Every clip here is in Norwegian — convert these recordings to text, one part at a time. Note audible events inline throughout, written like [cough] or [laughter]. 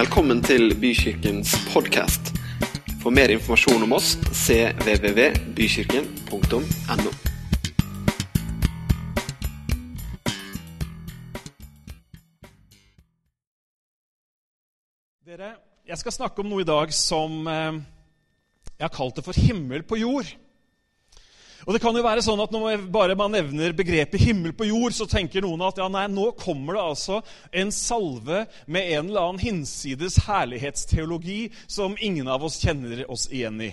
Velkommen til Bykirkens podkast. For mer informasjon om oss cvvvbykirken.no. Dere, jeg skal snakke om noe i dag som eh, jeg har kalt det for himmel på jord. Og det kan jo være sånn at Når bare man nevner begrepet 'himmel på jord', så tenker noen at ja, nei, nå kommer det altså en salve med en eller annen hinsides herlighetsteologi som ingen av oss kjenner oss igjen i.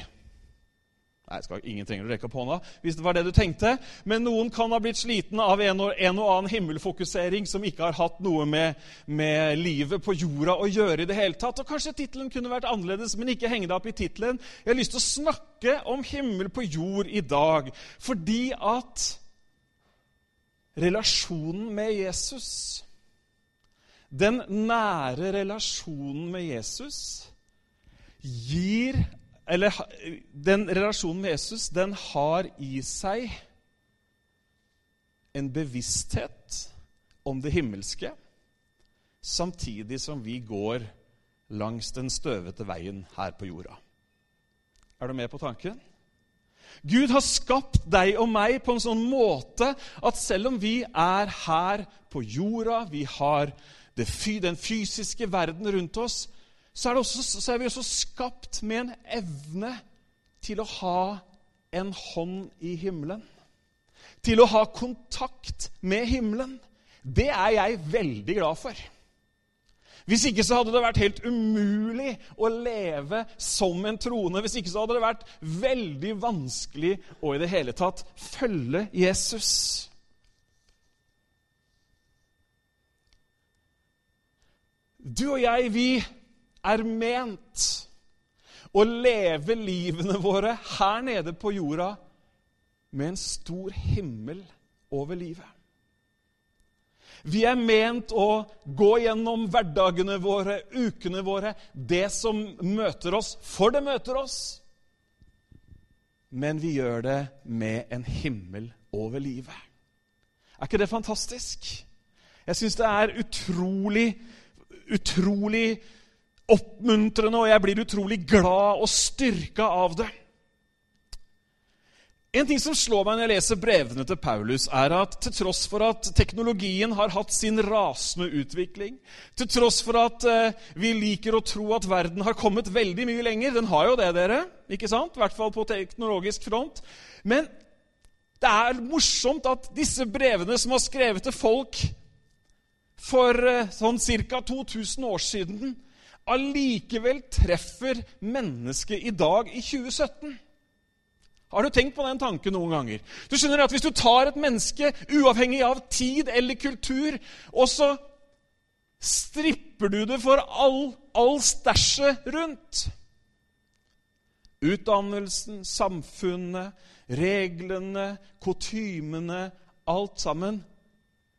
Nei, skal, Ingen trenger å rekke opp hånda hvis det var det du tenkte. Men noen kan ha blitt sliten av en og, en og annen himmelfokusering som ikke har hatt noe med, med, livet på jorda å gjøre i det hele tatt. Og Kanskje tittelen kunne vært annerledes, men ikke heng deg opp i tittelen. Jeg har lyst til å snakke om himmel på jord i dag fordi at relasjonen med Jesus Den nære relasjonen med Jesus gir eller den relasjonen med Jesus, den har i seg en bevissthet om det himmelske, samtidig som vi går langs den støvete veien her på jorda. Er du med på tanken? Gud har skapt deg og meg på en sånn måte at selv om vi er her på jorda, vi har den fysiske verden rundt oss, så er, også, så er, vi også skapt med en evne til å ha en hånd i himmelen. Til å ha kontakt med himmelen. Det er jeg veldig glad for. Hvis ikke så hadde det vært helt umulig å leve som en troende. Hvis ikke så hadde det vært veldig vanskelig å i det hele tatt følge Jesus. Du og jeg, vi er ment å leve livene våre her nede på jorda med en stor himmel over livet. Vi er ment å gå gjennom hverdagene våre, ukene våre, det som møter oss, for det møter oss. Men vi gjør det med en himmel over livet. Er ikke det fantastisk? Jeg syns det er utrolig, utrolig oppmuntrende, og jeg blir utrolig glad og styrka av det. En ting som slår meg når jeg leser brevene til Paulus, er at til tross for at teknologien har hatt sin rasende utvikling, til tross for at eh, vi liker å tro at verden har kommet veldig mye lenger Den har jo det, dere. ikke sant? I hvert fall på teknologisk front. Men det er morsomt at disse brevene som var skrevet til folk for eh, sånn ca. 2000 år siden, allikevel treffer mennesket i dag, i 2017. Har du tenkt på den tanken noen ganger? Du skjønner at Hvis du tar et menneske, uavhengig av tid eller kultur, og så stripper du det for all, all stæsjet rundt Utdannelsen, samfunnet, reglene, kutymene Alt sammen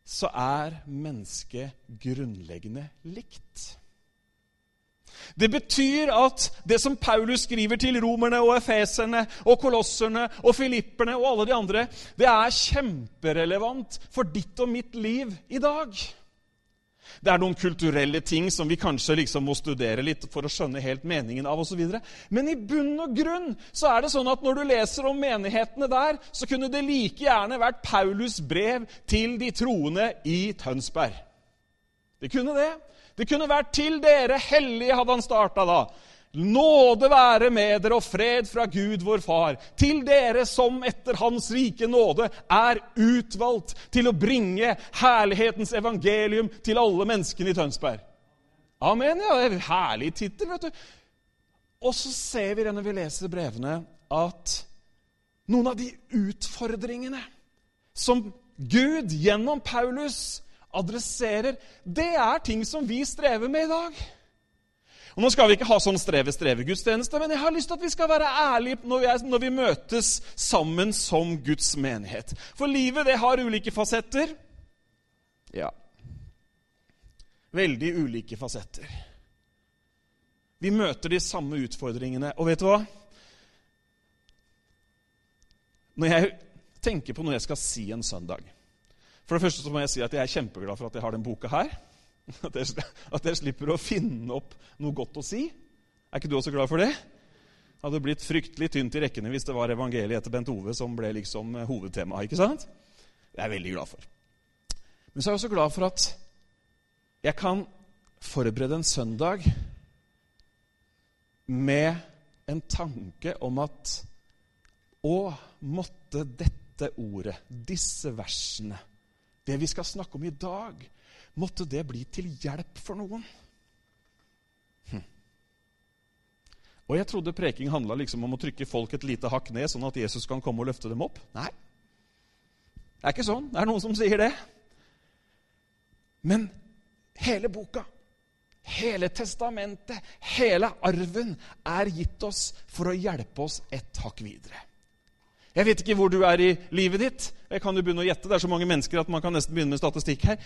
så er mennesket grunnleggende likt. Det betyr at det som Paulus skriver til romerne og efeserne og kolosserne og filipperne og alle de andre, det er kjemperelevant for ditt og mitt liv i dag. Det er noen kulturelle ting som vi kanskje liksom må studere litt for å skjønne helt meningen av osv. Men i bunn og grunn så er det sånn at når du leser om menighetene der, så kunne det like gjerne vært Paulus' brev til de troende i Tønsberg. Det kunne det. Det kunne vært 'til dere hellige', hadde han starta da. Nåde være med dere og fred fra Gud vår Far, til dere som etter Hans rike nåde er utvalgt til å bringe herlighetens evangelium til alle menneskene i Tønsberg. Amen. ja, det er en Herlig tittel, vet du. Og så ser vi når vi leser brevene, at noen av de utfordringene som Gud gjennom Paulus adresserer, det er ting som vi strever med i dag. Og Nå skal vi ikke ha sånn streve-streve-gudstjeneste, men jeg har lyst til at vi skal være ærlige når vi, er, når vi møtes sammen som Guds menighet. For livet, det har ulike fasetter. Ja Veldig ulike fasetter. Vi møter de samme utfordringene. Og vet du hva? Når jeg tenker på noe jeg skal si en søndag for det første så må jeg si at jeg er kjempeglad for at jeg har den boka her. [laughs] At jeg, at jeg slipper å finne opp noe godt å si. Er ikke du også glad for det? Det hadde blitt fryktelig tynt i rekkene hvis det var evangeliet etter Bent Ove som ble liksom hovedtemaet. ikke sant? Det er jeg veldig glad for. Men så er jeg også glad for at jeg kan forberede en søndag med en tanke om at Å, måtte dette ordet, disse versene, det vi skal snakke om i dag, måtte det bli til hjelp for noen. Hm. Og jeg trodde preking handla liksom om å trykke folk et lite hakk ned, sånn at Jesus kan komme og løfte dem opp. Nei. Det er ikke sånn. Det er noen som sier det. Men hele boka, hele testamentet, hele arven er gitt oss for å hjelpe oss et hakk videre. Jeg vet ikke hvor du er i livet ditt. Jeg kan jo begynne å gjette. Det er så mange mennesker at man kan nesten begynne med statistikk her.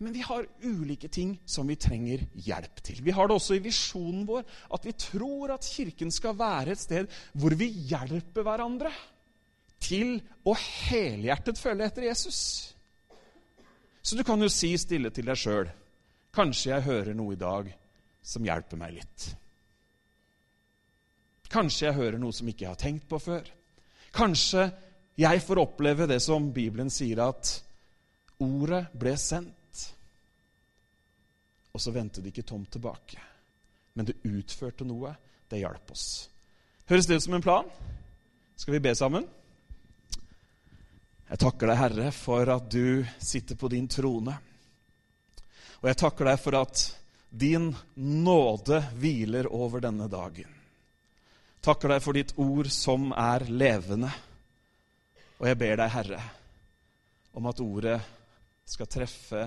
Men vi har ulike ting som vi trenger hjelp til. Vi har det også i visjonen vår at vi tror at Kirken skal være et sted hvor vi hjelper hverandre til å helhjertet følge etter Jesus. Så du kan jo si stille til deg sjøl Kanskje jeg hører noe i dag som hjelper meg litt. Kanskje jeg hører noe som ikke jeg har tenkt på før. Kanskje jeg får oppleve det som Bibelen sier, at ordet ble sendt, og så vendte det ikke tomt tilbake. Men det utførte noe. Det hjalp oss. Høres det ut som en plan? Skal vi be sammen? Jeg takker deg, Herre, for at du sitter på din trone. Og jeg takker deg for at din nåde hviler over denne dagen. Takker deg for ditt ord som er levende. Og jeg ber deg, Herre, om at ordet skal treffe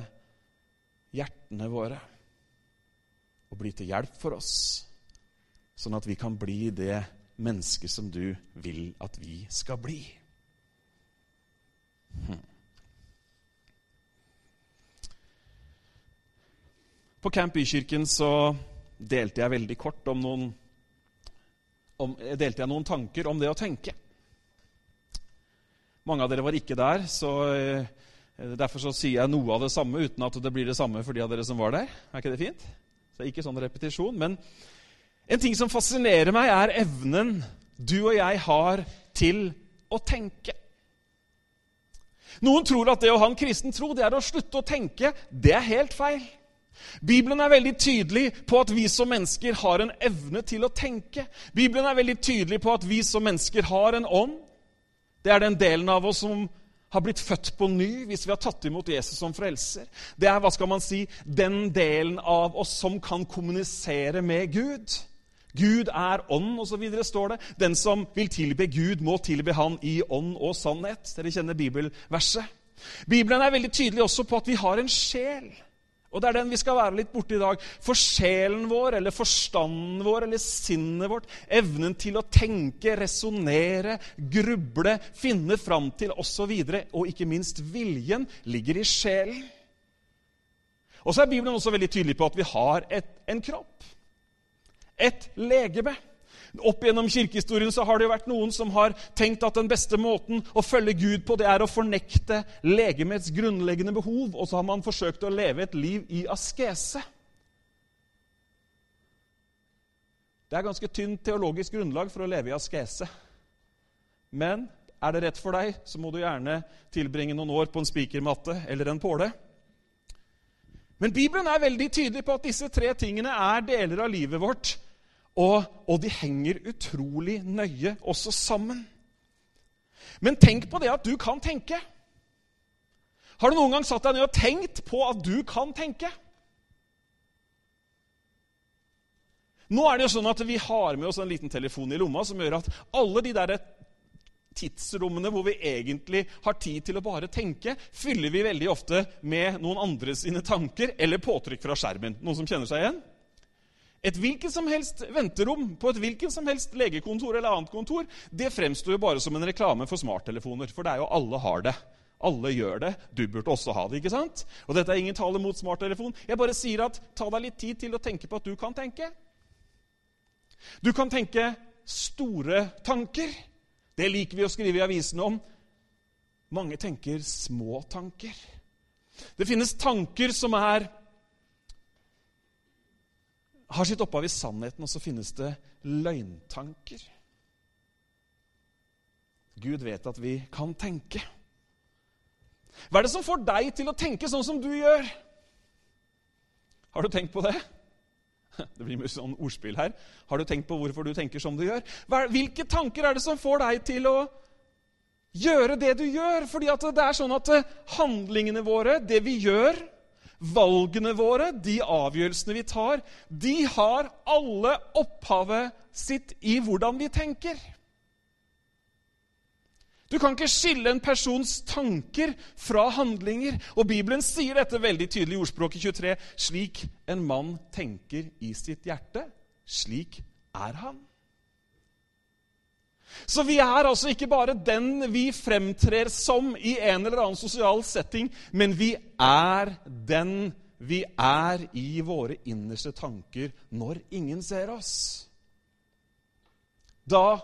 hjertene våre og bli til hjelp for oss, sånn at vi kan bli det mennesket som du vil at vi skal bli. På Camp Bykirken så delte jeg veldig kort om noen om, delte jeg noen tanker om det å tenke. Mange av dere var ikke der, så eh, derfor så sier jeg noe av det samme uten at det blir det samme for de av dere som var der. Er ikke det fint? Så Ikke sånn repetisjon. Men en ting som fascinerer meg, er evnen du og jeg har til å tenke. Noen tror at det å ha en kristen tro det er å slutte å tenke. Det er helt feil. Bibelen er veldig tydelig på at vi som mennesker har en evne til å tenke. Bibelen er veldig tydelig på at vi som mennesker har en ånd. Det er den delen av oss som har blitt født på ny hvis vi har tatt imot Jesus som frelser. Det er hva skal man si, den delen av oss som kan kommunisere med Gud. Gud er ånd, osv. står det. Den som vil tilbe Gud, må tilbe Han i ånd og sannhet. Dere kjenner bibelverset. Bibelen er veldig tydelig også på at vi har en sjel. Og det er den vi skal være litt borte i dag. For sjelen vår, eller forstanden vår, eller sinnet vårt, evnen til å tenke, resonnere, gruble, finne fram til osv., og, og ikke minst viljen, ligger i sjelen. Og så er Bibelen også veldig tydelig på at vi har et, en kropp et legeme. Opp gjennom kirkehistorien så har det jo vært noen som har tenkt at den beste måten å følge Gud på, det er å fornekte legemets grunnleggende behov, og så har man forsøkt å leve et liv i askese. Det er ganske tynt teologisk grunnlag for å leve i askese. Men er det rett for deg, så må du gjerne tilbringe noen år på en spikermatte eller en påle. Men Bibelen er veldig tydelig på at disse tre tingene er deler av livet vårt og, og de henger utrolig nøye også sammen. Men tenk på det at du kan tenke. Har du noen gang satt deg ned og tenkt på at du kan tenke? Nå er det jo sånn at Vi har med oss en liten telefon i lomma som gjør at alle de der tidsrommene hvor vi egentlig har tid til å bare tenke, fyller vi veldig ofte med noen andre sine tanker eller påtrykk fra skjermen. Noen som kjenner seg igjen? Et hvilket som helst venterom på et hvilket som helst legekontor eller annet kontor, det fremstår jo bare som en reklame for smarttelefoner. For det er jo alle har det. Alle gjør det. Du burde også ha det. ikke sant? Og dette er ingen tale mot smarttelefon. Jeg bare sier at ta deg litt tid til å tenke på at du kan tenke. Du kan tenke store tanker. Det liker vi å skrive i avisene om. Mange tenker små tanker. Det finnes tanker som er har sitt opphav i sannheten, og så finnes det løgntanker. Gud vet at vi kan tenke. Hva er det som får deg til å tenke sånn som du gjør? Har du tenkt på det? [laughs] Det blir mye sånn ordspill her. Har du tenkt på hvorfor du tenker som du gjør? Hvilke tanker er det som får deg til å gjøre det du gjør? Fordi det er sånn at eh, handlingene våre, det vi gjør, valgene våre, de avgjørelsene vi tar, de har alle opphavet sitt i hvordan vi tenker. Du kan ikke skille en persons tanker fra handlinger. Og Bibelen sier dette veldig tydelig i ordspråket 23. Slik en mann tenker i sitt hjerte, slik er han. Så vi er altså ikke bare den vi fremtrer som i en eller annen sosial setting, men vi er den vi er i våre innerste tanker når ingen ser oss. Da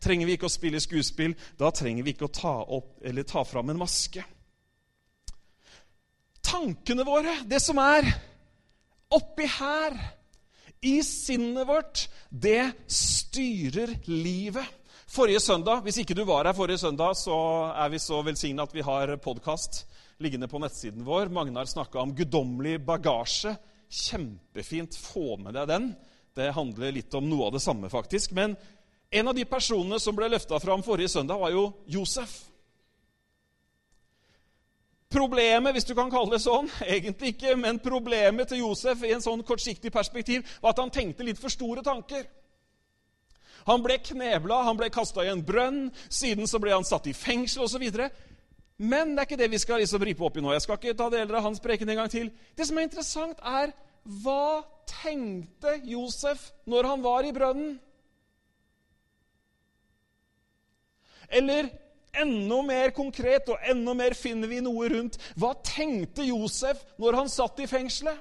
trenger vi ikke å spille skuespill. Da trenger vi ikke å ta, opp, eller ta fram en maske. Tankene våre, det som er oppi her, i sinnet vårt, det styrer livet. Forrige søndag, Hvis ikke du var her forrige søndag, så er vi så velsigna at vi har podkast liggende på nettsiden vår. Magnar snakka om guddommelig bagasje. Kjempefint. Få med deg den. Det handler litt om noe av det samme, faktisk. Men en av de personene som ble løfta fram forrige søndag, var jo Josef. Problemet, hvis du kan kalle det sånn, [laughs] egentlig ikke, men problemet til Josef i en sånn kortsiktig perspektiv var at han tenkte litt for store tanker. Han ble knebla, han ble kasta i en brønn, siden så ble han satt i fengsel osv. Men det er ikke det vi skal liksom ripe opp i nå. Jeg skal ikke ta deler av hans preken en gang til. Det som er interessant, er hva tenkte Josef når han var i brønnen? Eller enda mer konkret, og enda mer finner vi noe rundt Hva tenkte Josef når han satt i fengselet?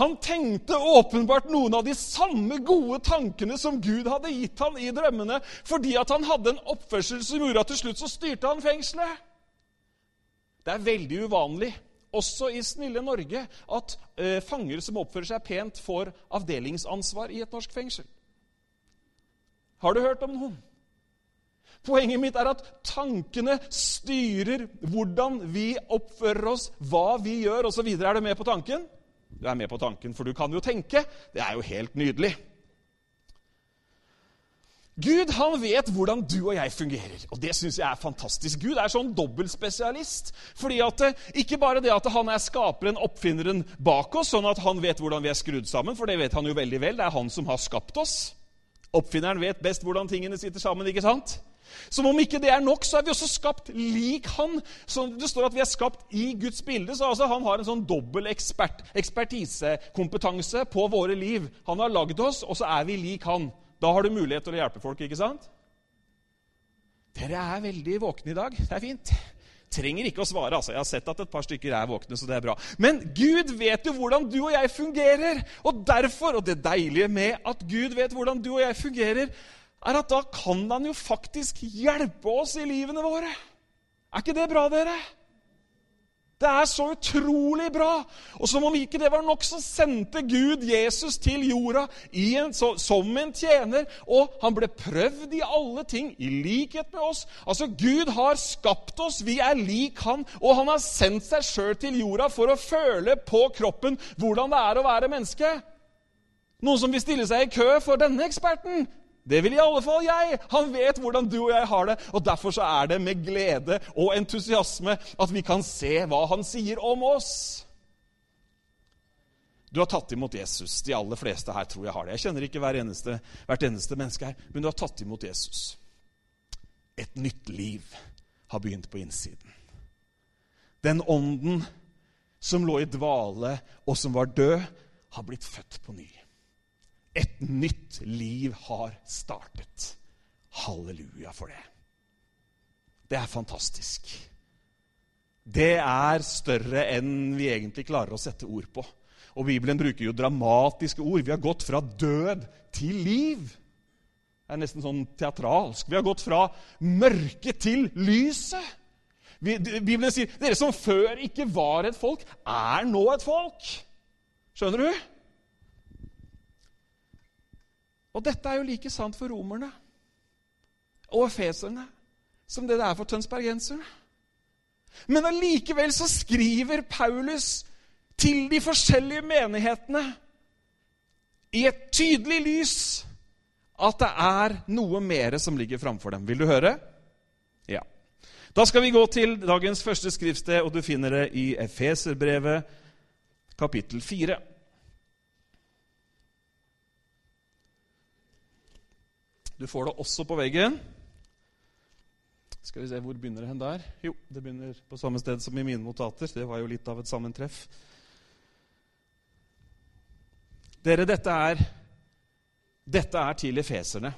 Han tenkte åpenbart noen av de samme gode tankene som Gud hadde gitt han i drømmene, fordi at han hadde en oppførsel som gjorde at til slutt så styrte han fengselet. Det er veldig uvanlig, også i snille Norge, at eh, fanger som oppfører seg pent, får avdelingsansvar i et norsk fengsel. Har du hørt om noen? Poenget mitt er at tankene styrer hvordan vi oppfører oss, hva vi gjør osv. Er du med på tanken? Du er med på tanken, for du kan jo tenke. Det er jo helt nydelig. Gud han vet hvordan du og jeg fungerer, og det syns jeg er fantastisk. Gud er sånn dobbeltspesialist. fordi at eh, Ikke bare det at han er skaperen, oppfinneren bak oss, sånn at han vet hvordan vi er skrudd sammen, for det vet han jo veldig vel. Det er han som har skapt oss. Oppfinneren vet best hvordan tingene sitter sammen. ikke sant? Som om ikke det er nok, så er vi også skapt lik han. Så det står at vi er skapt i Guds bilde. Så altså han har en sånn dobbel ekspert, ekspertisekompetanse på våre liv. Han har lagd oss, og så er vi lik han. Da har du mulighet til å hjelpe folk, ikke sant? Dere er veldig våkne i dag. Det er fint trenger ikke å svare. altså. Jeg har sett at et par stykker er våkne, så det er bra. Men Gud vet jo hvordan du og jeg fungerer. Og derfor, og det deilige med at Gud vet hvordan du og jeg fungerer, er at da kan han jo faktisk hjelpe oss i livene våre. Er ikke det bra, dere? Det er så utrolig bra! Og som om ikke det var nok, så sendte Gud Jesus til jorda en, som en tjener. Og han ble prøvd i alle ting, i likhet med oss. Altså, Gud har skapt oss, vi er lik han, og han har sendt seg sjøl til jorda for å føle på kroppen hvordan det er å være menneske. Noen som vil stille seg i kø for denne eksperten? Det vil i alle fall jeg. Han vet hvordan du og jeg har det. og Derfor så er det med glede og entusiasme at vi kan se hva han sier om oss. Du har tatt imot Jesus. De aller fleste her tror jeg har det. Jeg kjenner ikke hver eneste, hvert eneste menneske her, men du har tatt imot Jesus. Et nytt liv har begynt på innsiden. Den ånden som lå i dvale og som var død, har blitt født på ny. Et nytt liv har startet. Halleluja for det. Det er fantastisk. Det er større enn vi egentlig klarer å sette ord på. Og Bibelen bruker jo dramatiske ord. Vi har gått fra død til liv. Det er nesten sånn teatralsk. Vi har gått fra mørke til lyset. Bibelen sier dere som før ikke var et folk, er nå et folk. Skjønner du? Og dette er jo like sant for romerne og efeserne som det det er for tønsbergenserne. Men allikevel så skriver Paulus til de forskjellige menighetene i et tydelig lys at det er noe mer som ligger framfor dem. Vil du høre? Ja. Da skal vi gå til dagens første skriftsted, og du finner det i Efeserbrevet, kapittel 4. Du får det også på veggen. Skal vi se, Hvor begynner det hen der? Jo, det begynner på samme sted som i mine notater. Det var jo litt av et sammentreff. Dere, dette er, dette er til efeserne.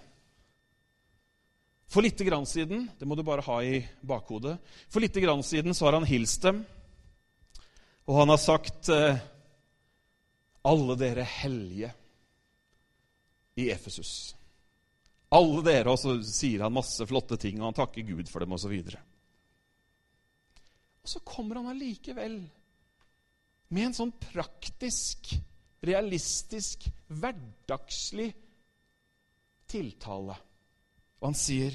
For lite grann siden det må du bare ha i bakhodet, for lite grann siden så har han hilst dem, og han har sagt eh, alle dere hellige i Efesus. Alle dere, og så sier han masse flotte ting, og han takker Gud for dem osv. Og, og så kommer han allikevel med en sånn praktisk, realistisk, hverdagslig tiltale. Og han sier,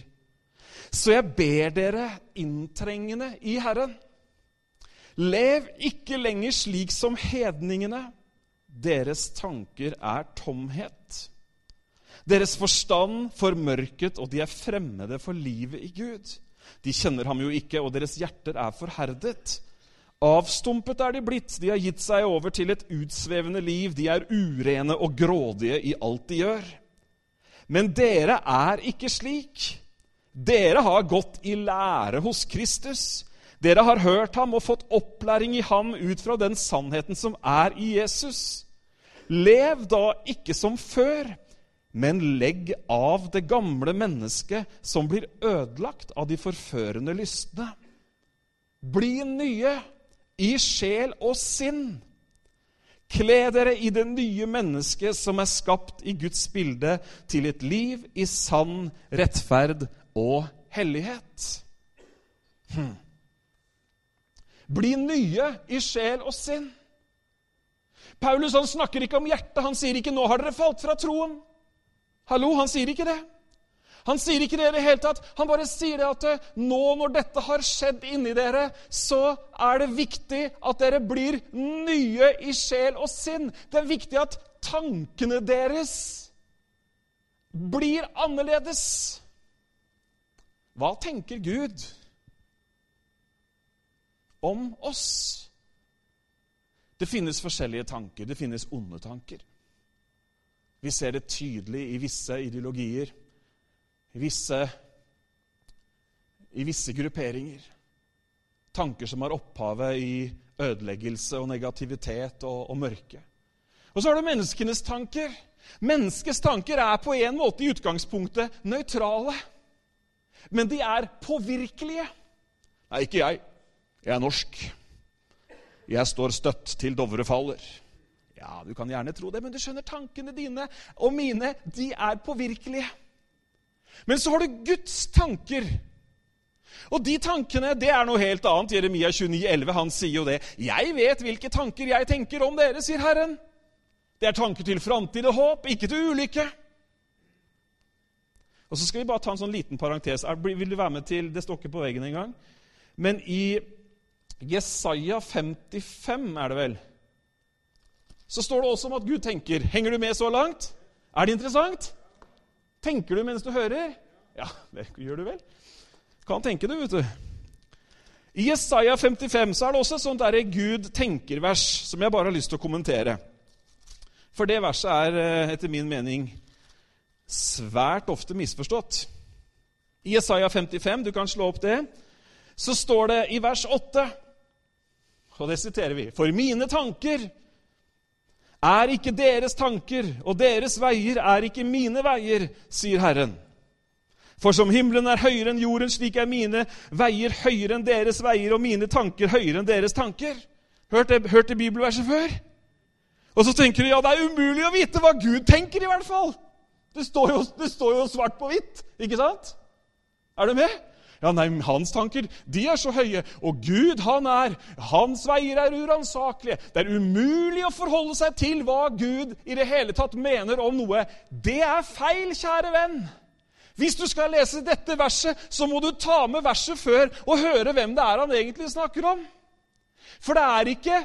'Så jeg ber dere inntrengende i Herren:" Lev ikke lenger slik som hedningene. Deres tanker er tomhet. Deres forstand formørket, og de er fremmede for livet i Gud. De kjenner ham jo ikke, og deres hjerter er forherdet. Avstumpet er de blitt, de har gitt seg over til et utsvevende liv. De er urene og grådige i alt de gjør. Men dere er ikke slik. Dere har gått i lære hos Kristus. Dere har hørt ham og fått opplæring i ham ut fra den sannheten som er i Jesus. Lev da ikke som før men legg av det gamle mennesket som blir ødelagt av de forførende lystne. Bli nye i sjel og sinn. Kle dere i det nye mennesket som er skapt i Guds bilde, til et liv i sann rettferd og hellighet. Hm. Bli nye i sjel og sinn. Paulus snakker ikke om hjertet. Han sier ikke 'nå har dere falt fra troen'. Hallo, han sier ikke det. Han sier ikke det i det hele tatt. Han bare sier det at eh, nå når dette har skjedd inni dere, så er det viktig at dere blir nye i sjel og sinn. Det er viktig at tankene deres blir annerledes. Hva tenker Gud om oss? Det finnes forskjellige tanker. Det finnes onde tanker. Vi ser det tydelig i visse ideologier, i visse, i visse grupperinger. Tanker som har opphavet i ødeleggelse og negativitet og, og mørke. Og så har du menneskenes tanker. Menneskets tanker er på en måte i utgangspunktet nøytrale. Men de er påvirkelige. Nei, ikke jeg. Jeg er norsk. Jeg står støtt til Dovre faller. Ja, du kan gjerne tro det, men du skjønner, tankene dine og mine, de er påvirkelige. Men så har du Guds tanker. Og de tankene det er noe helt annet. Jeremia 29, 11, han sier jo det. 'Jeg vet hvilke tanker jeg tenker om dere', sier Herren. Det er tanker til framtid og håp, ikke til ulykke. Og Så skal vi bare ta en sånn liten parentes. Vil du være med til Det står ikke på veggen engang. Men i Jesaja 55, er det vel? Så står det også om at Gud tenker. Henger du med så langt? Er det interessant? Tenker du mens du hører? Ja, det gjør du vel. Kan tenke det, vet du. I Jesaja 55 så er det også et sånt der Gud tenker-vers som jeg bare har lyst til å kommentere. For det verset er eh, etter min mening svært ofte misforstått. I Jesaja 55, du kan slå opp det, så står det i vers 8, og det siterer vi For mine tanker er ikke deres tanker, og deres veier er ikke mine veier, sier Herren. For som himmelen er høyere enn jorden, slik er mine veier høyere enn deres veier, og mine tanker høyere enn deres tanker. Hørte, hørte bibelverset før? Og så tenker du ja, det er umulig å vite hva Gud tenker, i hvert fall. Det står jo, det står jo svart på hvitt, ikke sant? Er du med? Ja, nei, hans tanker, de er så høye. Og Gud, han er Hans veier er uransakelige. Det er umulig å forholde seg til hva Gud i det hele tatt mener om noe. Det er feil, kjære venn. Hvis du skal lese dette verset, så må du ta med verset før og høre hvem det er han egentlig snakker om. For det er ikke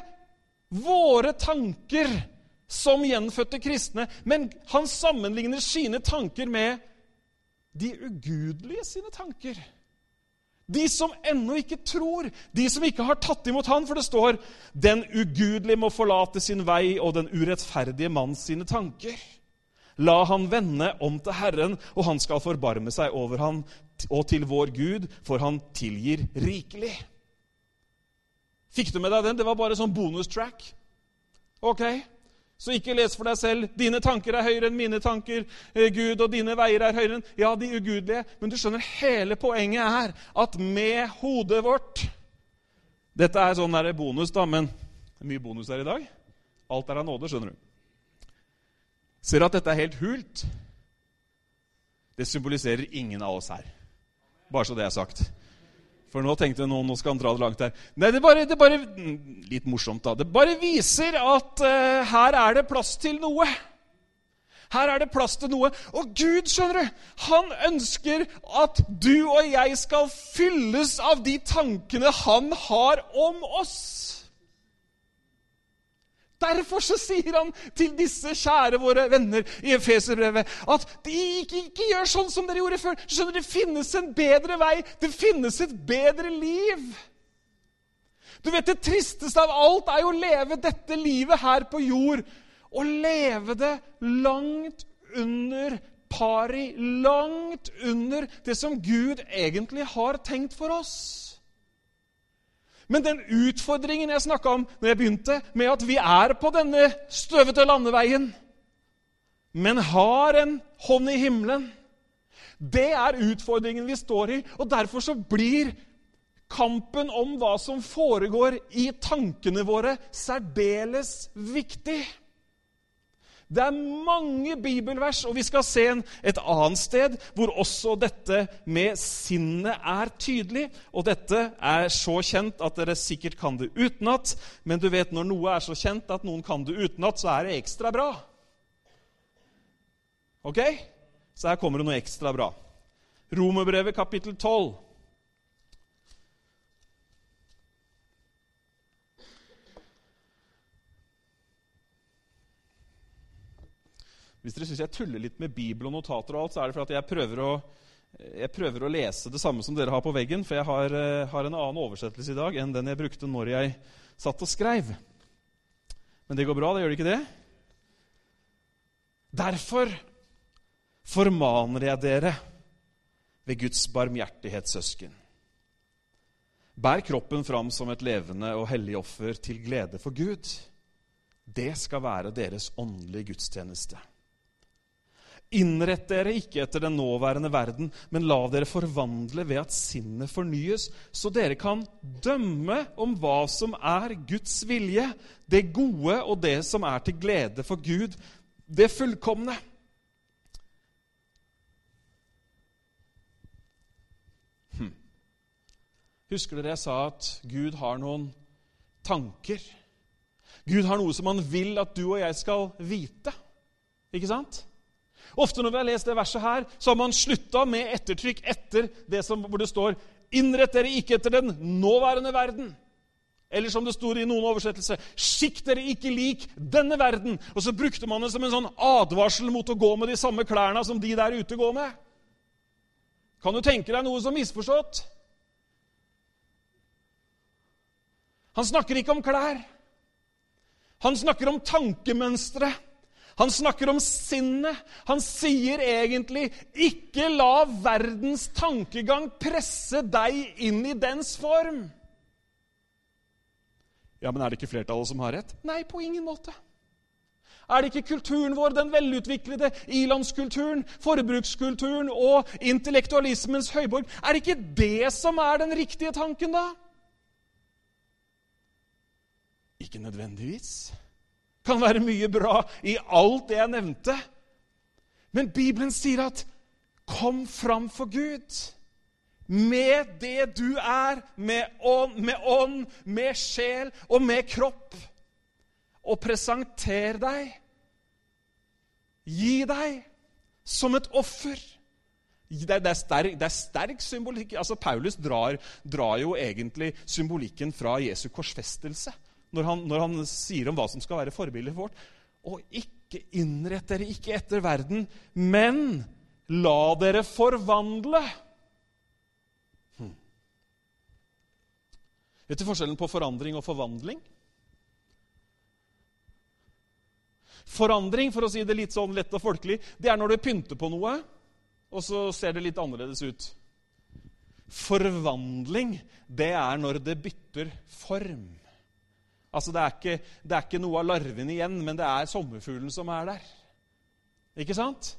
våre tanker som gjenfødte kristne, men han sammenligner sine tanker med de ugudelige sine tanker. De som ennå ikke tror, de som ikke har tatt imot han, for det står 'Den ugudelige må forlate sin vei, og den urettferdige mann sine tanker'. La han vende om til Herren, og han skal forbarme seg over han og til vår Gud, for han tilgir rikelig. Fikk du med deg den? Det var bare sånn bonustrack. Ok, så ikke les for deg selv. Dine tanker er høyere enn mine tanker. Eh, Gud og dine veier er høyere enn Ja, de ugudelige. Men du skjønner, hele poenget er at med hodet vårt Dette er sånn der bonus, da, men mye bonus her i dag. Alt er av nåde, skjønner du. Ser at dette er helt hult? Det symboliserer ingen av oss her. Bare så det er sagt. For nå tenkte jeg nå skal han dra det langt her. Nei, det bare, det bare Litt morsomt, da. Det bare viser at uh, her er det plass til noe. Her er det plass til noe. Og Gud, skjønner du, han ønsker at du og jeg skal fylles av de tankene han har om oss. Derfor så sier han til disse kjære våre venner i Efeserbrevet at de ikke, ikke, gjør sånn som dere gjorde før. Skjønner, Det finnes en bedre vei. Det finnes et bedre liv. Du vet, Det tristeste av alt er jo å leve dette livet her på jord. Og leve det langt under pari, langt under det som Gud egentlig har tenkt for oss. Men den utfordringen jeg snakka om når jeg begynte, med at vi er på denne støvete landeveien, men har en hånd i himmelen, det er utfordringen vi står i. Og derfor så blir kampen om hva som foregår i tankene våre, særdeles viktig. Det er mange bibelvers, og vi skal se en, et annet sted hvor også dette med sinnet er tydelig. Og dette er så kjent at dere sikkert kan det utenat. Men du vet, når noe er så kjent at noen kan det utenat, så er det ekstra bra. Ok? Så her kommer det noe ekstra bra. Romerbrevet kapittel 12. Hvis dere syns jeg tuller litt med Bibel og notater, og alt, så er det fordi jeg jeg prøver å lese det samme som dere har på veggen. For jeg har, eh, har, en annen oversettelse i dag enn den jeg brukte når jeg satt og skrev. Men det går bra, det gjør det ikke det? Derfor formaner jeg dere ved Guds barmhjertighetssøsken. Bær kroppen fram som et levende og hellig offer til glede for Gud. Det skal være deres åndelige gudstjeneste. Innrett dere ikke etter den nåværende verden, men la dere forvandle ved at sinnet fornyes, så dere kan dømme om hva som er Guds vilje, det gode og det som er til glede for Gud, det fullkomne. Hm. Husker dere jeg sa at Gud har noen tanker? Gud har noe som han vil at du og jeg skal vite. Ikke sant? Ofte når vi har lest det verset her, så har man slutta med ettertrykk etter det som, hvor det står 'Innrett dere ikke etter den nåværende verden'. Eller som det står i noen oversettelse 'Skikk dere ikke lik denne verden'. Og så brukte man det som en sånn advarsel mot å gå med de samme klærne som de der ute går med. Kan du tenke deg noe som misforstått? Han snakker ikke om klær. Han snakker om tankemønstre. Han snakker om sinnet. Han sier egentlig 'ikke la verdens tankegang presse deg inn i dens form'. Ja, Men er det ikke flertallet som har rett? Nei, på ingen måte. Er det ikke kulturen vår, den velutviklede ilandskulturen, forbrukskulturen og intellektualismens høyborg, er det ikke det som er den riktige tanken, da? Ikke nødvendigvis kan være mye bra i alt det jeg nevnte. Men Bibelen sier at 'kom fram for Gud'. med det du er, med ånd, med, ånd, med sjel og med kropp, og presentere deg, gi deg, som et offer. Det, det, er sterk, det, er sterk, symbolikk. Altså, Paulus drar, drar, jo egentlig symbolikken fra Jesu korsfestelse når han, når han sier om hva som skal være forbildet vårt. Og ikke innrett dere ikke etter verden, men la dere forvandle. Hm. Vet du forskjellen på forandring og forvandling? Forandring, for å si det litt sånn lett og folkelig, det er når du pynter på noe, og så ser det litt annerledes ut. Forvandling, det er når det bytter form. Altså, det er, ikke, det er ikke noe av larvene igjen, men det er sommerfuglen som er der. Ikke sant?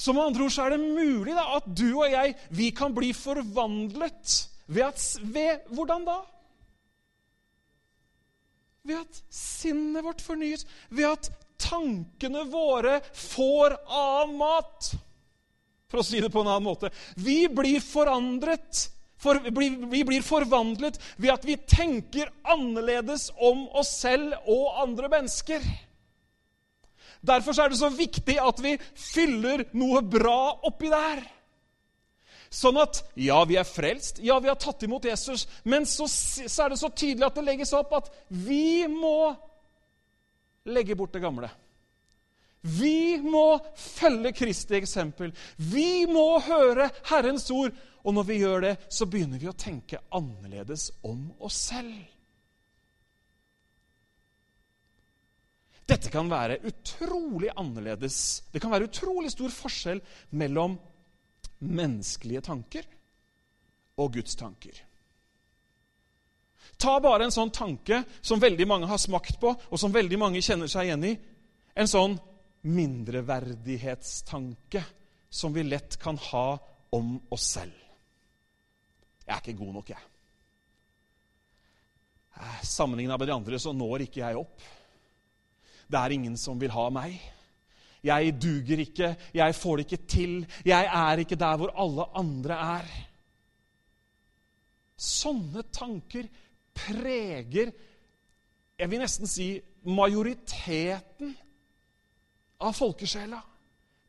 Så med andre ord så er det mulig da, at du og jeg vi kan bli forvandlet ved at ved, Hvordan da? Ved at sinnet vårt fornyes. Ved at tankene våre får annen mat. For å si det på en annen måte. Vi blir forandret for, vi blir forvandlet ved at vi tenker annerledes om oss selv og andre mennesker. Derfor er det så viktig at vi fyller noe bra oppi der. Sånn at ja, vi er frelst, ja, vi har tatt imot Jesus, men så, så er det så tydelig at det legges opp at vi må legge bort det gamle. Vi må følge Kristi eksempel. Vi må høre Herrens ord. Og når vi gjør det, så begynner vi å tenke annerledes om oss selv. Dette kan være utrolig annerledes. Det kan være utrolig stor forskjell mellom menneskelige tanker og Guds tanker. Ta bare en sånn tanke som veldig mange har smakt på, og som veldig mange kjenner seg igjen i. En sånn mindreverdighetstanke som vi lett kan ha om oss selv. Jeg er ikke god nok, jeg. Eh, Sammenligna med de andre så når ikke jeg opp. Det er ingen som vil ha meg. Jeg duger ikke, jeg får det ikke til. Jeg er ikke der hvor alle andre er. Sånne tanker preger jeg vil nesten si majoriteten av folkesjela.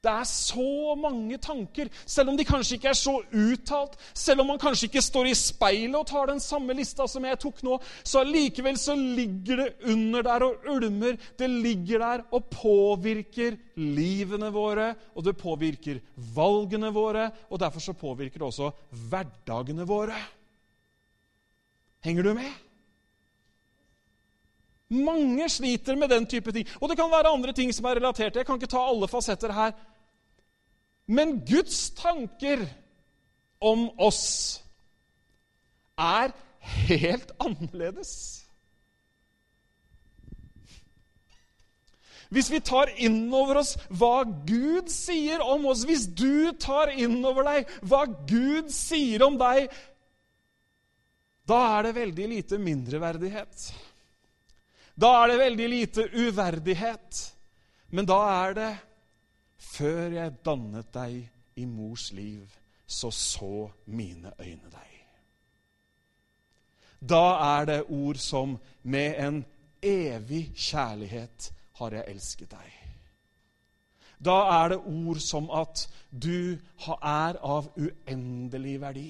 Det er så mange tanker, selv om de kanskje ikke er så uttalt, selv om man kanskje ikke står i speilet og tar den samme lista som jeg tok nå, så allikevel så ligger det under der og ulmer. Det ligger der og påvirker livene våre, og det påvirker valgene våre, og derfor så påvirker det også hverdagene våre. Henger du med? Mange sliter med den type ting. Og det kan være andre ting som er relatert. Jeg kan ikke ta alle fasetter her. Men Guds tanker om oss er helt annerledes. Hvis vi tar inn over oss hva Gud sier om oss, hvis du tar inn over deg hva Gud sier om deg, da er det veldig lite mindreverdighet. Da er det veldig lite uverdighet. Men da er det før jeg dannet deg i mors liv, så så mine øyne deg. Da er det ord som med en evig kjærlighet har jeg elsket deg. Da er det ord som at du er av uendelig verdi.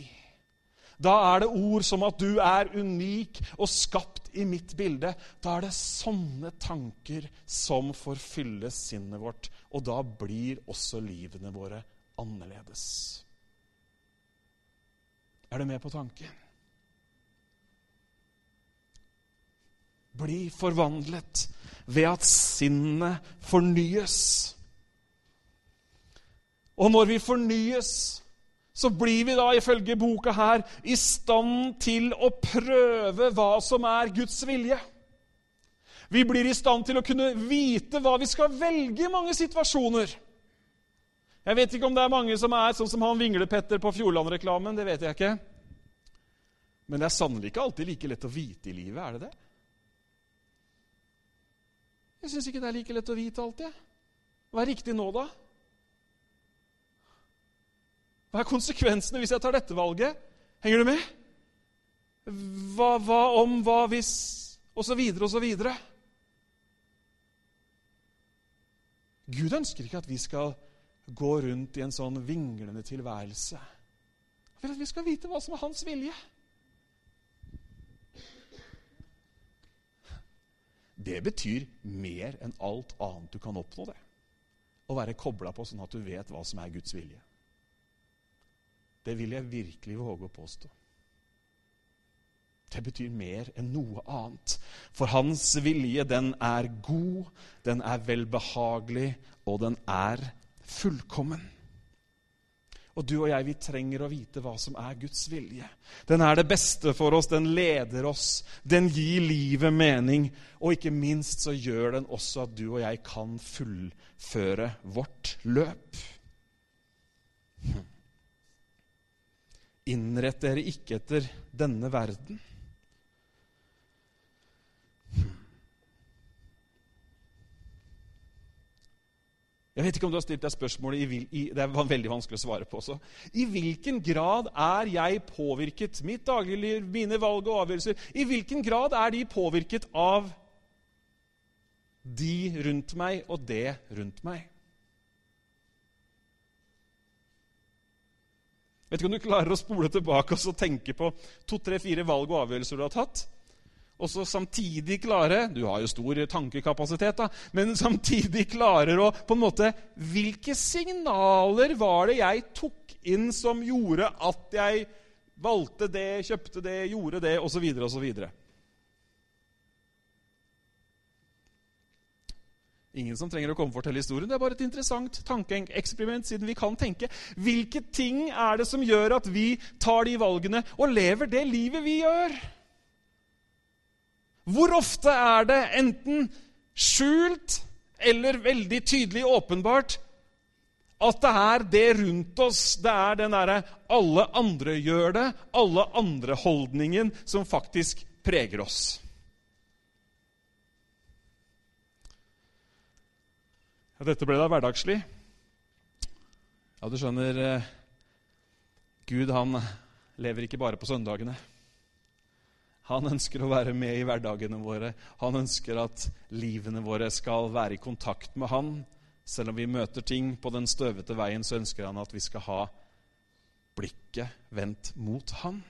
Da er det ord som at du er unik og skapt i mitt bilde. Da er det sånne tanker som får fylle sinnet vårt. Og da blir også livene våre annerledes. Er du med på tanken? Bli forvandlet ved at sinnet fornyes. Og når vi fornyes, så blir vi da ifølge boka her i stand til å prøve hva som er Guds vilje. Vi blir i stand til å kunne vite hva vi skal velge i mange situasjoner. Jeg vet ikke om det er mange som er sånn som han Vinglepetter på Fjordland-reklamen. Det vet jeg ikke. Men det er sannelig ikke alltid like lett å vite i livet, er det det? Jeg syns ikke det er like lett å vite alltid. Hva er riktig nå, da? Hva er konsekvensene hvis jeg tar dette valget? Henger du med? Hva, hva om, hva hvis Og så videre og så videre. Gud ønsker ikke at vi skal gå rundt i en sånn vinglende tilværelse. Han vil at vi skal vite hva som er hans vilje. Det betyr mer enn alt annet du kan oppnå. det. Å være kobla på sånn at du vet hva som er Guds vilje. Det vil jeg virkelig våge å påstå. Det betyr mer enn noe annet. For hans vilje, den er god, den er velbehagelig, og den er fullkommen. Og du og jeg, vi trenger å vite hva som er Guds vilje. Den er det beste for oss, den leder oss, den gir livet mening. Og ikke minst så gjør den også at du og jeg kan fullføre vårt løp. Innrett dere ikke etter denne verden. Jeg vet ikke om du har stilt deg spørsmålet i, Det var veldig vanskelig å svare på også. I hvilken grad er jeg påvirket, mitt dagligliv, mine valg og avgjørelser, i hvilken grad er de påvirket av de rundt meg og det rundt meg? Vet ikke om du klarer å spole tilbake og tenke på to, tre, fire valg og avgjørelser du har tatt og så samtidig klare Du har jo stor tankekapasitet, da, men samtidig klarer å på en måte Hvilke signaler var det jeg tok inn som gjorde at jeg valgte det, kjøpte det, gjorde det, osv., osv.? Ingen som trenger å komme og fortelle historien. Det er bare et interessant tankeeksperiment, siden vi kan tenke. Hvilke ting er det som gjør at vi tar de valgene og lever det livet vi gjør? Hvor ofte er det enten skjult eller veldig tydelig åpenbart at det er det rundt oss, det er den derre 'alle andre gjør det', alle andre-holdningen som faktisk preger oss? Ja, dette ble da hverdagslig. Ja, du skjønner eh, Gud, han lever ikke bare på søndagene. Han ønsker å være med i hverdagene våre. Han ønsker at livene våre skal være i kontakt med Han. Selv om vi møter ting på den støvete veien, så ønsker han at vi skal ha blikket vendt mot Han.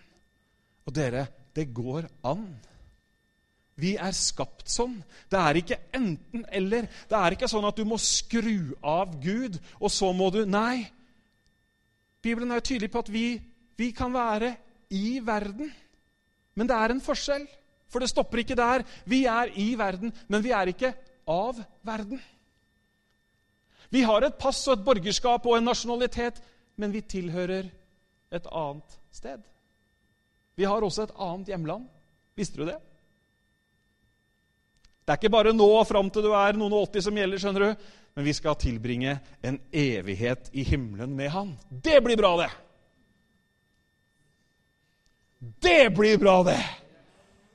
Og dere, det går an. Vi er skapt sånn. Det er ikke enten-eller. Det er ikke sånn at du må skru av Gud, og så må du Nei. Bibelen er tydelig på at vi, vi kan være i verden. Men det er en forskjell, for det stopper ikke der. Vi er i verden, men vi er ikke av verden. Vi har et pass og et borgerskap og en nasjonalitet, men vi tilhører et annet sted. Vi har også et annet hjemland. Visste du det? Det er ikke bare nå og fram til du er noen og 80 som gjelder, skjønner du. Men vi skal tilbringe en evighet i himmelen med Han. Det blir bra, det! Det blir bra, det!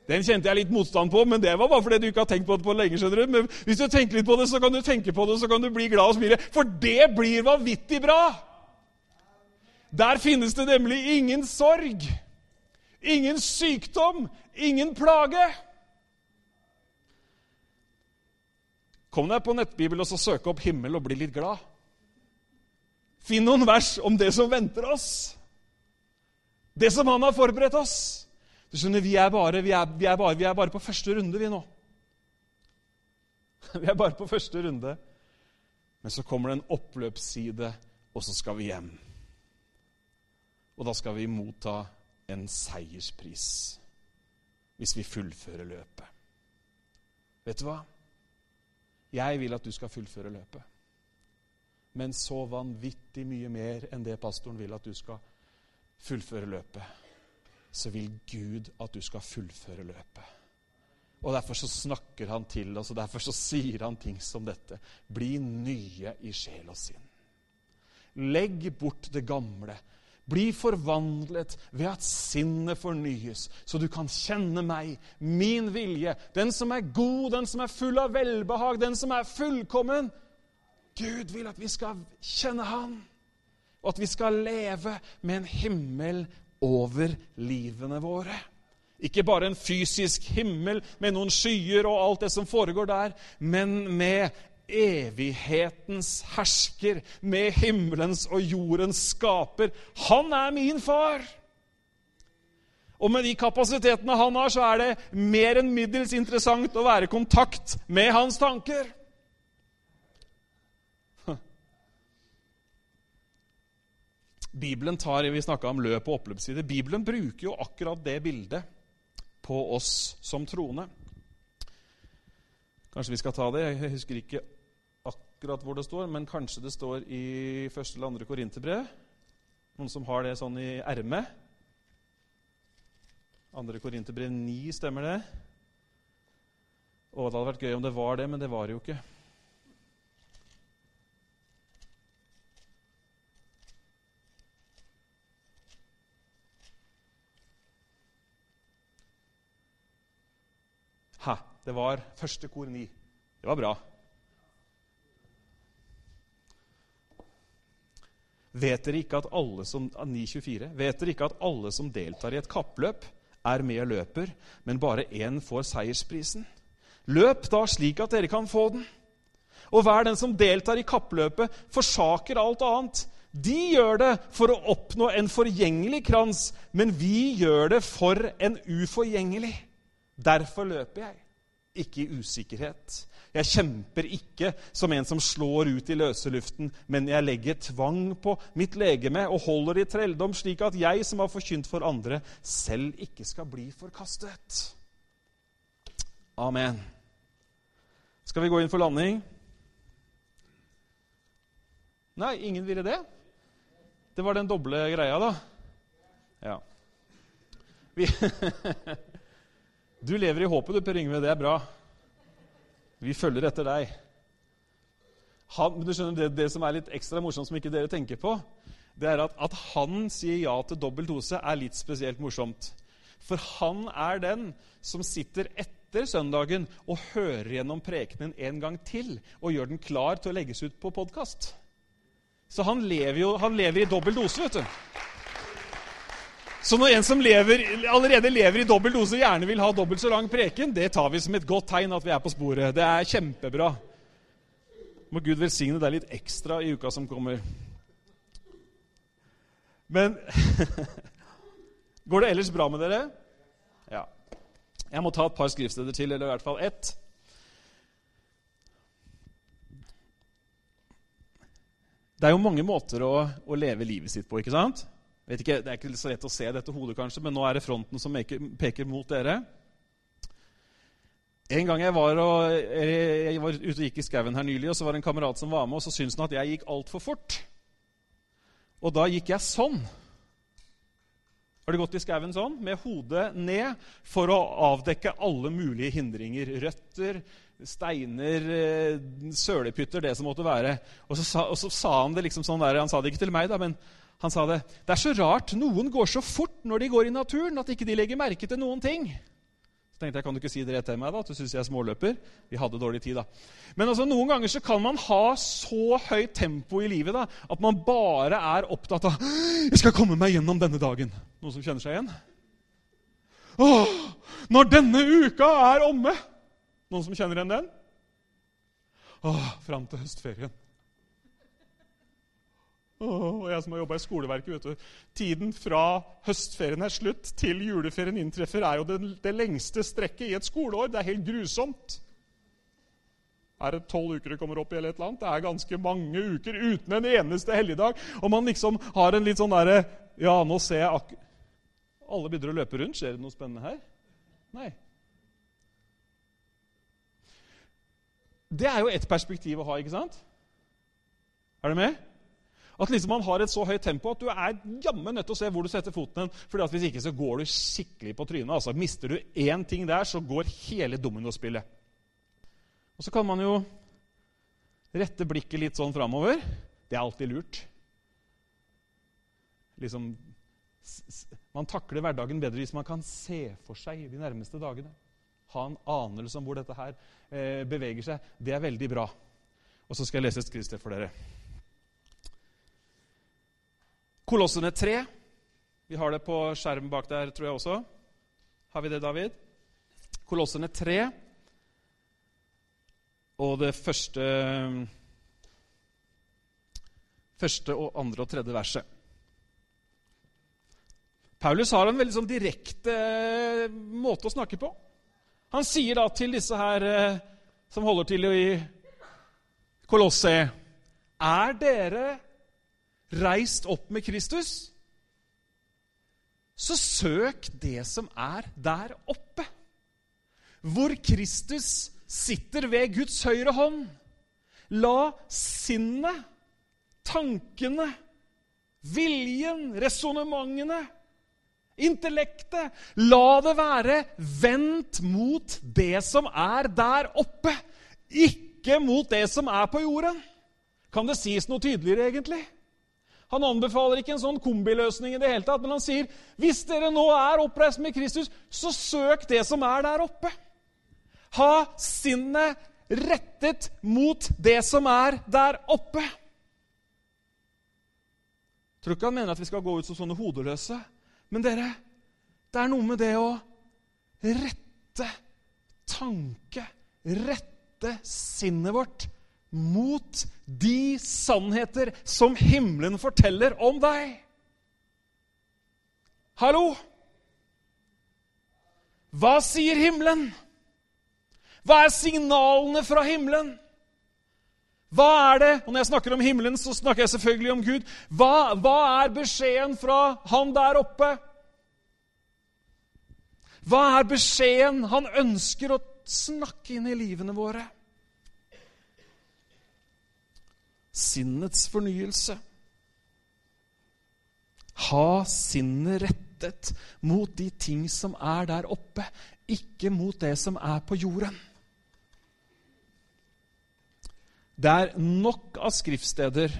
Den kjente jeg litt motstand på, men det var bare fordi du ikke har tenkt på det på lenge. skjønner du. Men hvis du tenker litt på det, så kan du tenke på det, så kan du bli glad og smile. For det blir vanvittig bra! Der finnes det nemlig ingen sorg, ingen sykdom, ingen plage. Kom deg på nettbibel og så søk opp 'himmel' og bli litt glad. Finn noen vers om det som venter oss. Det som han har forberedt oss. Du skjønner, vi er, bare, vi, er, vi, er bare, vi er bare på første runde, vi nå. [laughs] Vi er bare på første runde. Men så kommer det en oppløpsside, og så skal vi hjem. Og da skal vi motta en seierspris hvis vi fullfører løpet. Vet du hva? Jeg vil at du skal fullføre løpet. Men så vanvittig mye mer enn det pastoren vil at du skal fullføre løpet, så vil Gud at du skal fullføre løpet. Og Derfor så snakker han til oss, og derfor så sier han ting som dette. Bli nye i sjel og sinn. Legg bort det gamle. Bli forvandlet ved at sinnet fornyes, så du kan kjenne meg, min vilje, den som er god, den som er full av velbehag, den som er fullkommen. Gud vil at vi skal kjenne Han. Og at vi skal leve med en himmel over livene våre. Ikke bare en fysisk himmel med noen skyer og alt det som foregår der, men med evighetens hersker, med himmelens og jordens skaper. Han er min far! Og med de kapasitetene han har, så er det mer enn middels interessant å være i kontakt med hans tanker. Bibelen tar, Vi snakka om løp og oppløpsside. Bibelen bruker jo akkurat det bildet på oss som troende. Kanskje vi skal ta det. Jeg husker ikke akkurat hvor det står, men kanskje det står i første eller andre korinterbrev. Noen som har det sånn i ermet? Andre korinterbrev 9, stemmer det? Å, det hadde vært gøy om det var det, men det var det jo ikke. Ha, det var første kor 9. Det var bra. Vet dere ikke at alle som 924, vet dere ikke at alle som deltar i et kappløp, er med og løper, men bare én får seiersprisen? Løp da slik at dere kan få den. Og hver den som deltar i kappløpet, forsaker alt annet. De gjør det for å oppnå en forgjengelig krans, men vi gjør det for en uforgjengelig. Derfor løper jeg, ikke i usikkerhet. Jeg kjemper ikke som en som slår ut i løse luften, men jeg legger tvang på mitt legeme og holder i trelldom, slik at jeg som har forkynt for andre, selv ikke skal bli forkastet. Amen. Skal vi gå inn for landing? Nei, ingen ville det? Det var den doble greia, da? Ja. Vi [laughs] Du lever i håpet, du, Per Yngve. Det er bra. Vi følger etter deg. Han, du skjønner, det, det, som er litt ekstra morsomt, som ikke dere tenker på, det er at, at han sier ja til dobbel dose, er litt spesielt morsomt. For han er den som sitter etter søndagen og hører gjennom prekenen en gang til og gjør den klar til å legges ut på podkast. Så han lever jo han lever i dobbel dose, vet du. Så når en som lever, allerede lever i dobbel dose, gjerne vil ha dobbelt så lang preken, det tar vi som et godt tegn at vi er på sporet. Det er kjempebra. Må Gud velsigne deg litt ekstra i uka som kommer. Men [laughs] Går det ellers bra med dere? Ja. Jeg må ta et par skriftsteder til, eller i hvert fall ett. Det er jo mange måter å, å leve livet sitt på, ikke sant? Ikke, det er ikke så lett å se dette hodet, kanskje, men nå er det fronten som peker mot dere. En gang jeg var, og, jeg var ute og gikk i skauen her nylig, og så var det en kamerat som var med, og så syntes han at jeg gikk altfor fort. Og da gikk jeg sånn. Har du gått i skauen sånn, med hodet ned, for å avdekke alle mulige hindringer? Røtter, steiner, eh, sølepytter, det som måtte være. Og så, sa, og så sa han det liksom sånn der, Han sa det ikke til meg, da, men han sa det. Det er så rart. Noen går så fort når de går i naturen, at ikke de legger merke til noen ting. Så tenkte jeg, Kan du ikke si det rett til meg, da, at du syns jeg er småløper? Vi hadde dårlig tid, da. Men altså, noen ganger så kan man ha så høyt tempo i livet da, at man bare er opptatt av 'Jeg skal komme meg gjennom denne dagen'. Noen som kjenner seg igjen? Åh, når denne uka er omme! Noen som kjenner igjen den? Åh, fram til høstferien. Oh, og jeg som har jobba i skoleverket, vet du. Tiden fra høstferien er slutt til juleferien inntreffer, er jo det, det lengste strekket i et skoleår. Det er helt grusomt. Er det tolv uker det kommer opp i, eller et eller annet? Det er ganske mange uker uten en eneste helligdag. Og man liksom har en litt sånn derre Ja, nå ser jeg akkurat Alle begynner å løpe rundt. Skjer det noe spennende her? Nei. Det er jo ett perspektiv å ha, ikke sant? Er du med? At liksom man har et så høyt tempo at du er jammen nødt til å se hvor du setter foten. fordi at Hvis ikke så går du skikkelig på trynet. Altså, mister du én ting der, så går hele dominospillet. Og så kan man jo rette blikket litt sånn framover. Det er alltid lurt. Liksom, man takler hverdagen bedre hvis man kan se for seg de nærmeste dagene. Ha en anelse om hvor dette her eh, beveger seg. Det er veldig bra. Og så skal jeg lese et skriftsted for dere. Kolossene 3. Vi har det på skjermen bak der, tror jeg også. Har vi det, David? Kolossene 3. Og det første Første og andre og tredje verset. Paulus har en veldig sånn direkte måte å snakke på. Han sier da til disse her eh, som holder til i Kolosse Er dere reist opp med Kristus? Så søk det som er der oppe, hvor Kristus sitter ved Guds høyre hånd. La sinnet, tankene, viljen, resonnementene intellektet. La det være vendt mot det som er der oppe, ikke mot det som er på jorden. Kan det sies noe tydeligere, egentlig? Han anbefaler ikke en sånn kombiløsning, i det hele tatt, men han sier hvis dere nå er oppreist med Kristus, så søk det som er der oppe. Ha sinnet rettet mot det som er der oppe. Jeg tror ikke han mener at vi skal gå ut som sånne hodeløse. Men dere, det er noe med det å rette tanke, rette sinnet vårt mot de sannheter som himmelen forteller om deg. Hallo? Hva sier himmelen? Hva er signalene fra himmelen? Hva er det? Og Når jeg snakker om himmelen, så snakker jeg selvfølgelig om Gud. Hva, hva er beskjeden fra han der oppe? Hva er beskjeden han ønsker å snakke inn i livene våre? Sinnets fornyelse. Ha sinnet rettet mot de ting som er der oppe, ikke mot det som er på jorden. Det er nok av skriftsteder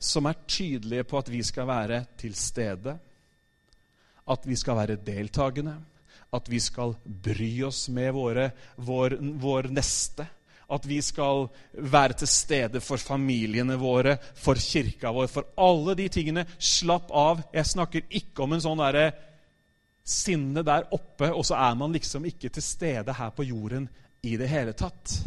som er tydelige på at vi skal være til stede, at vi skal være deltakende, at vi skal bry oss med våre, vår, vår neste. At vi skal være til stede for familiene våre, for kirka vår, for alle de tingene. Slapp av. Jeg snakker ikke om en sånn derre sinne der oppe, og så er man liksom ikke til stede her på jorden i det hele tatt.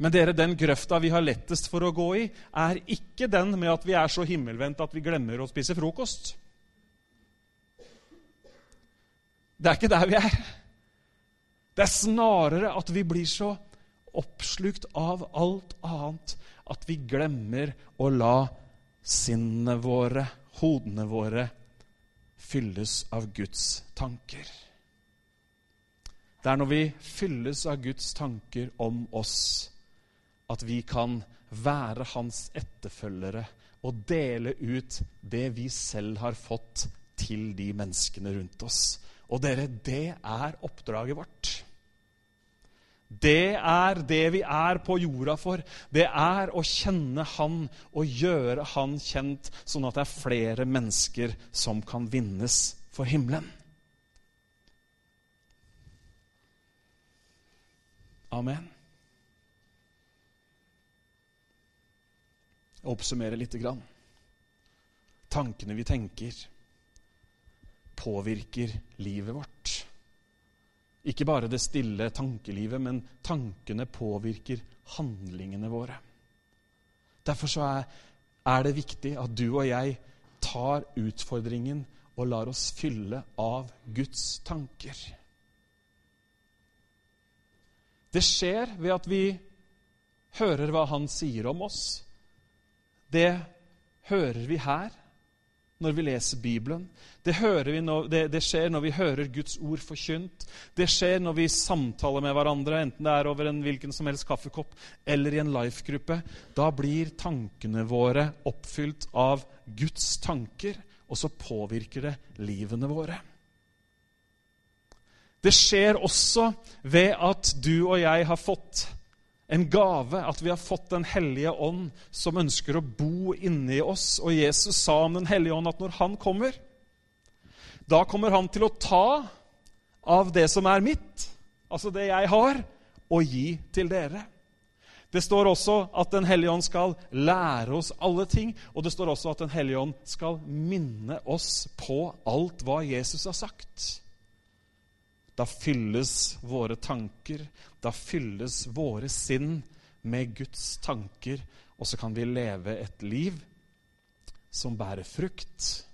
Men dere, den grøfta vi har lettest for å gå i, er ikke den med at vi er så himmelvendt at vi glemmer å spise frokost. Det er ikke der vi er. Det er snarere at vi blir så oppslukt av alt annet at vi glemmer å la sinnene våre, hodene våre, fylles av Guds tanker. Det er når vi fylles av Guds tanker om oss, at vi kan være hans etterfølgere og dele ut det vi selv har fått, til de menneskene rundt oss. Og dere, det er oppdraget vårt. Det er det vi er på jorda for. Det er å kjenne Han og gjøre Han kjent, sånn at det er flere mennesker som kan vinnes for himmelen. Amen. Oppsummerer lite grann. Tankene vi tenker, påvirker livet vårt. Ikke bare det stille tankelivet, men tankene påvirker handlingene våre. Derfor så er, det viktig at du og jeg tar utfordringen og lar oss fylle av Guds tanker. Det skjer ved at vi hører hva Han sier om oss, det hører vi her når vi leser Bibelen. Det, når, det, det, skjer når vi hører Guds ord forkynt. Det skjer når vi samtaler med hverandre, enten det er over en hvilken som helst kaffekopp eller i en life-gruppe. Da blir tankene våre oppfylt av Guds tanker, og så påvirker det livene våre. Det skjer også ved at du og jeg har fått en gave at vi har fått Den hellige ånd som ønsker å bo inni oss. Og Jesus sa om Den hellige ånd at når han kommer, da kommer han til å ta av det som er mitt, altså det jeg har, og gi til dere. Det står også at Den hellige ånd skal lære oss alle ting. Og det står også at Den hellige ånd skal minne oss på alt hva Jesus har sagt. Da fylles våre tanker, da fylles våre sinn med Guds tanker, og så kan vi leve et liv som bærer frukt.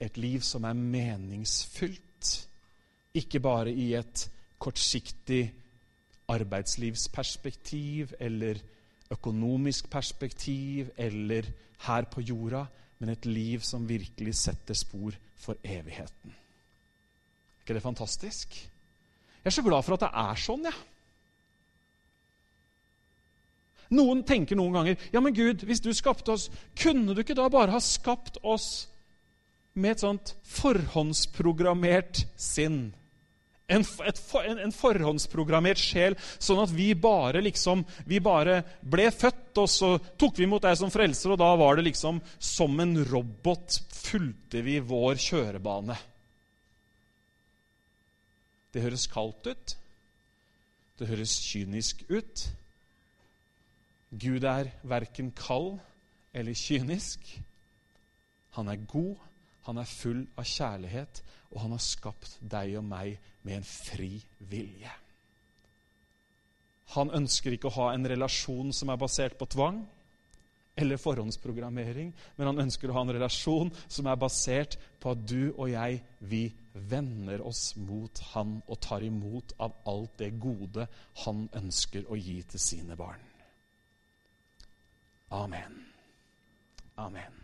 Et liv som er meningsfylt. Ikke bare i et kortsiktig arbeidslivsperspektiv eller økonomisk perspektiv eller her på jorda, men et liv som virkelig setter spor for evigheten. Er ikke det fantastisk? Jeg er så glad for at det er sånn, jeg. Ja. Noen tenker noen ganger ja, men Gud, hvis du skapte oss, kunne du ikke da bare ha skapt oss med et sånt forhåndsprogrammert sinn? En, et, en, en, forhåndsprogrammert sjel, sånn at vi bare liksom Vi bare ble født, og så tok vi imot deg som frelser, og da var det liksom som en robot fulgte vi vår kjørebane. Det høres kaldt ut. Det høres kynisk ut. Gud er verken kald eller kynisk. Han er god, han er full av kjærlighet, og han har skapt deg og meg med en fri vilje. Han ønsker ikke å ha en relasjon som er basert på tvang eller forhåndsprogrammering, men han ønsker å ha en relasjon som er basert på at du og jeg, vi vender oss mot han og tar imot av alt det gode han ønsker å gi til sine barn. Amen. Amen.